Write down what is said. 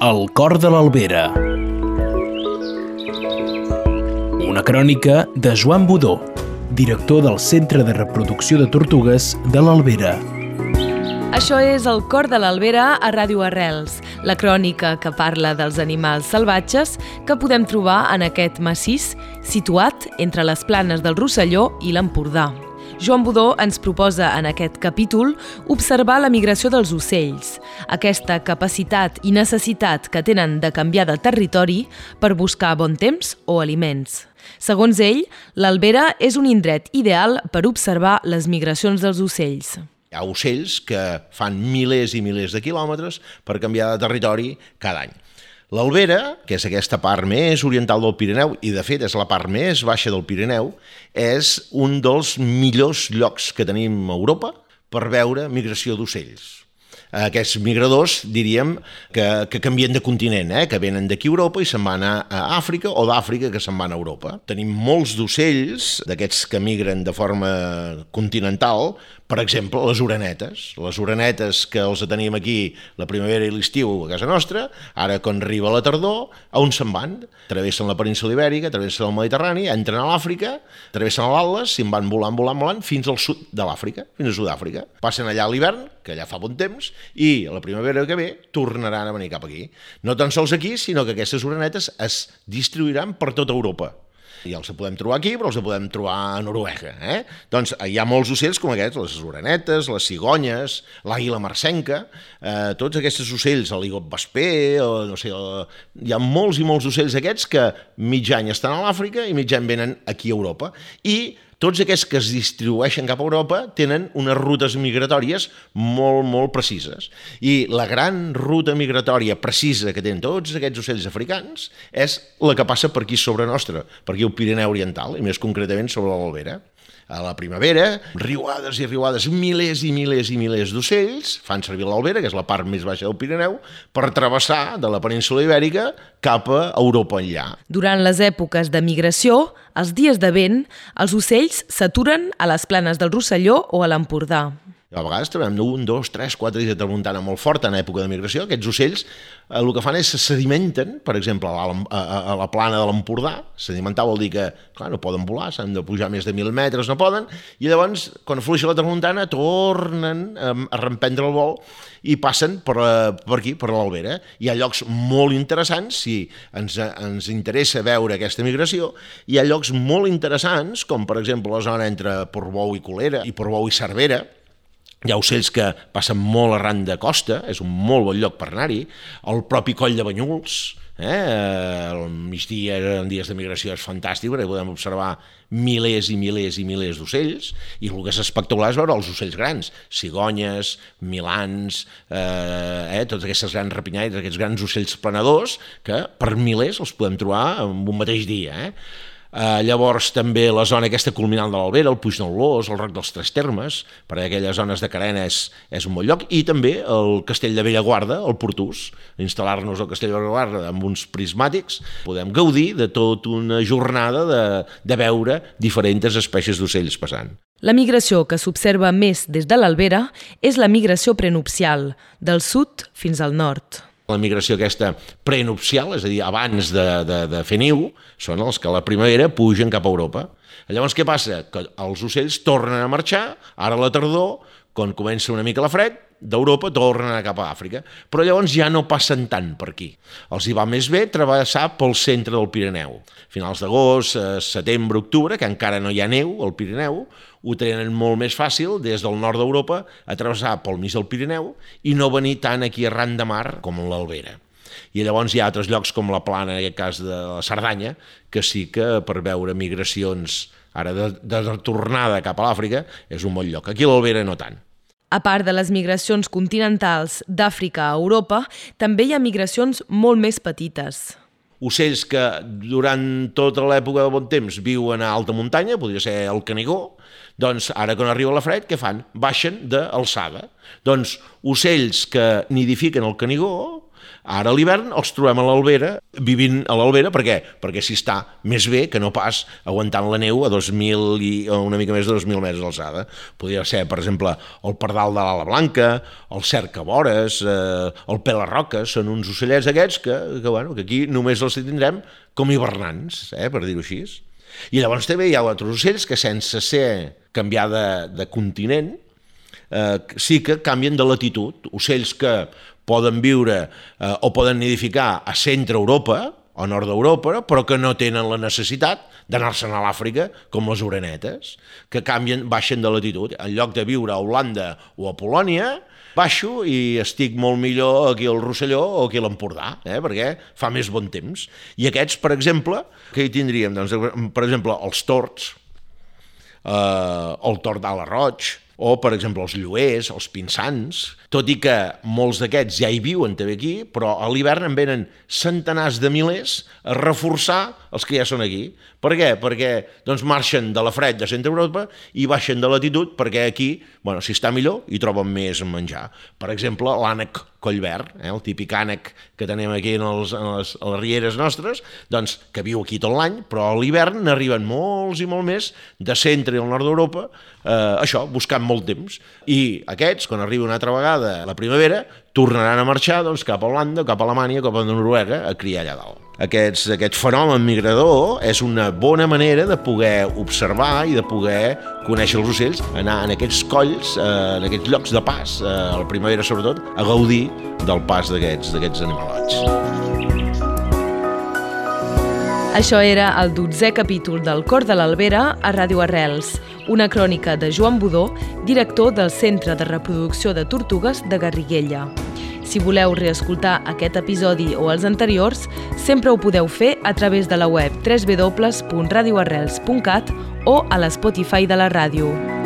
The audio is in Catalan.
El cor de l'Albera. Una crònica de Joan Budó, director del Centre de Reproducció de Tortugues de l'Albera. Això és El cor de l'Albera a Ràdio Arrels, la crònica que parla dels animals salvatges que podem trobar en aquest massís situat entre les planes del Rosselló i l'Empordà. Joan Budó ens proposa en aquest capítol observar la migració dels ocells, aquesta capacitat i necessitat que tenen de canviar de territori per buscar bon temps o aliments. Segons ell, l'Albera és un indret ideal per observar les migracions dels ocells. Hi ha ocells que fan milers i milers de quilòmetres per canviar de territori cada any. L'Albera, que és aquesta part més oriental del Pirineu, i de fet és la part més baixa del Pirineu, és un dels millors llocs que tenim a Europa per veure migració d'ocells aquests migradors, diríem, que, que canvien de continent, eh? que venen d'aquí a Europa i se'n van a, Àfrica, o d'Àfrica que se'n van a Europa. Tenim molts d'ocells, d'aquests que migren de forma continental, per exemple, les orenetes. Les orenetes que els tenim aquí la primavera i l'estiu a casa nostra, ara quan arriba la tardor, a on se'n van? Travessen la península ibèrica, travessen el Mediterrani, entren a l'Àfrica, travessen l'Atlas, i van volant, volant, volant, fins al sud de l'Àfrica, fins a Sud-àfrica. Passen allà a l'hivern, que allà fa bon temps, i a la primavera que ve tornaran a venir cap aquí. No tan sols aquí, sinó que aquestes orenetes es distribuiran per tota Europa. I els podem trobar aquí, però els podem trobar a Noruega. Eh? Doncs hi ha molts ocells com aquests, les orenetes, les cigonyes, l'àguila marcenca, eh, tots aquests ocells, el ligot vesper, o no sé, o... hi ha molts i molts ocells aquests que mig any estan a l'Àfrica i mig any venen aquí a Europa. I tots aquests que es distribueixen cap a Europa tenen unes rutes migratòries molt, molt precises. I la gran ruta migratòria precisa que tenen tots aquests ocells africans és la que passa per aquí sobre nostra, per aquí al Pirineu Oriental, i més concretament sobre l'Albera a la primavera, riuades i riuades, milers i milers i milers d'ocells fan servir l'Albera, que és la part més baixa del Pirineu, per travessar de la península ibèrica cap a Europa enllà. Durant les èpoques de migració, els dies de vent, els ocells s'aturen a les planes del Rosselló o a l'Empordà. A vegades trobem un, dos, tres, quatre dies de tramuntana molt forta en època de migració. Aquests ocells eh, el que fan és se sedimenten, per exemple, a la, a, a la plana de l'Empordà. Sedimentar vol dir que, clar, no poden volar, s'han de pujar més de mil metres, no poden, i llavors, quan fluixa la tramuntana, tornen a, a reemprendre el vol i passen per, eh, per aquí, per l'Albera. Hi ha llocs molt interessants, si ens, ens interessa veure aquesta migració, hi ha llocs molt interessants, com per exemple la zona entre Portbou i Colera i Portbou i Cervera, hi ha ocells que passen molt arran de costa, és un molt bon lloc per anar-hi, el propi coll de Banyuls, eh? el migdia en dies de migració és fantàstic perquè podem observar milers i milers i milers d'ocells i el que és espectacular és veure els ocells grans, cigonyes, milans, eh, eh, tots aquests grans rapinyaires, aquests grans ocells planadors que per milers els podem trobar en un mateix dia. Eh? Eh, llavors també la zona aquesta culminant de l'Albera, el Puig del Lós, el Roc dels Tres Termes, per a aquelles zones de Carena és, és un bon lloc, i també el Castell de Bellaguarda, el Portús, instal·lar-nos al Castell de Bellaguarda amb uns prismàtics, podem gaudir de tota una jornada de, de veure diferents espècies d'ocells passant. La migració que s'observa més des de l'Albera és la migració prenupcial, del sud fins al nord. La migració aquesta prenupcial, és a dir, abans de, de, de fer niu, són els que a la primavera pugen cap a Europa. Llavors què passa? Que els ocells tornen a marxar, ara a la tardor, quan comença una mica la fred, d'Europa tornen a cap a Àfrica, però llavors ja no passen tant per aquí. Els hi va més bé travessar pel centre del Pirineu. Finals d'agost, eh, setembre, octubre, que encara no hi ha neu al Pirineu, ho tenen molt més fàcil des del nord d'Europa a travessar pel mig del Pirineu i no venir tant aquí arran de mar com l'Albera. I llavors hi ha altres llocs com la plana, en aquest cas de la Cerdanya, que sí que per veure migracions ara de, de tornada cap a l'Àfrica és un bon lloc. Aquí l'Albera no tant. A part de les migracions continentals d'Àfrica a Europa, també hi ha migracions molt més petites. Ocells que durant tota l'època de bon temps viuen a alta muntanya, podria ser el canigó, doncs ara quan arriba la fred, què fan? Baixen d'alçada. Doncs ocells que nidifiquen el canigó Ara a l'hivern els trobem a l'Albera, vivint a l'Albera, per què? Perquè s'hi està més bé que no pas aguantant la neu a 2.000 i o una mica més de 2.000 metres d'alçada. Podria ser, per exemple, el pardal de l'ala blanca, el cercavores, eh, el pelarroques, són uns ocellets aquests que, que, bueno, que aquí només els tindrem com hivernants, eh, per dir-ho així. I llavors també hi ha altres ocells que sense ser canviar de, de continent, eh, sí que canvien de latitud. Ocells que poden viure eh, o poden nidificar a centre Europa o nord d'Europa, però que no tenen la necessitat d'anar-se'n a l'Àfrica com les orenetes, que canvien, baixen de latitud. En lloc de viure a Holanda o a Polònia, baixo i estic molt millor aquí al Rosselló o aquí a l'Empordà, eh? perquè fa més bon temps. I aquests, per exemple, que hi tindríem? Doncs, per exemple, els torts, eh, el tort d'ala roig, o, per exemple, els lluers, els pinsans, tot i que molts d'aquests ja hi viuen també aquí, però a l'hivern en venen centenars de milers a reforçar els que ja són aquí. Per què? Perquè doncs, marxen de la fred de Centre Europa i baixen de latitud perquè aquí, bueno, si està millor, hi troben més menjar. Per exemple, l'ànec collverd, eh, el típic ànec que tenim aquí en, els, en les, a les rieres nostres, doncs, que viu aquí tot l'any, però a l'hivern n'arriben molts i molt més de centre i al nord d'Europa, eh, això, buscant molt temps. I aquests, quan arriba una altra vegada la primavera, tornaran a marxar doncs, cap a Holanda, cap a Alemanya, cap a Noruega, a criar allà dalt. Aquests, aquest fenomen migrador és una bona manera de poder observar i de poder conèixer els ocells, anar en aquests colls, eh, en aquests llocs de pas, eh, a la primavera sobretot, a gaudir del pas d'aquests animalats. Això era el dotzè capítol del Cor de l'Albera a Ràdio Arrels, una crònica de Joan Budó, director del Centre de Reproducció de Tortugues de Garriguella. Si voleu reescoltar aquest episodi o els anteriors, sempre ho podeu fer a través de la web www.radioarrels.cat o a l'Spotify de la ràdio.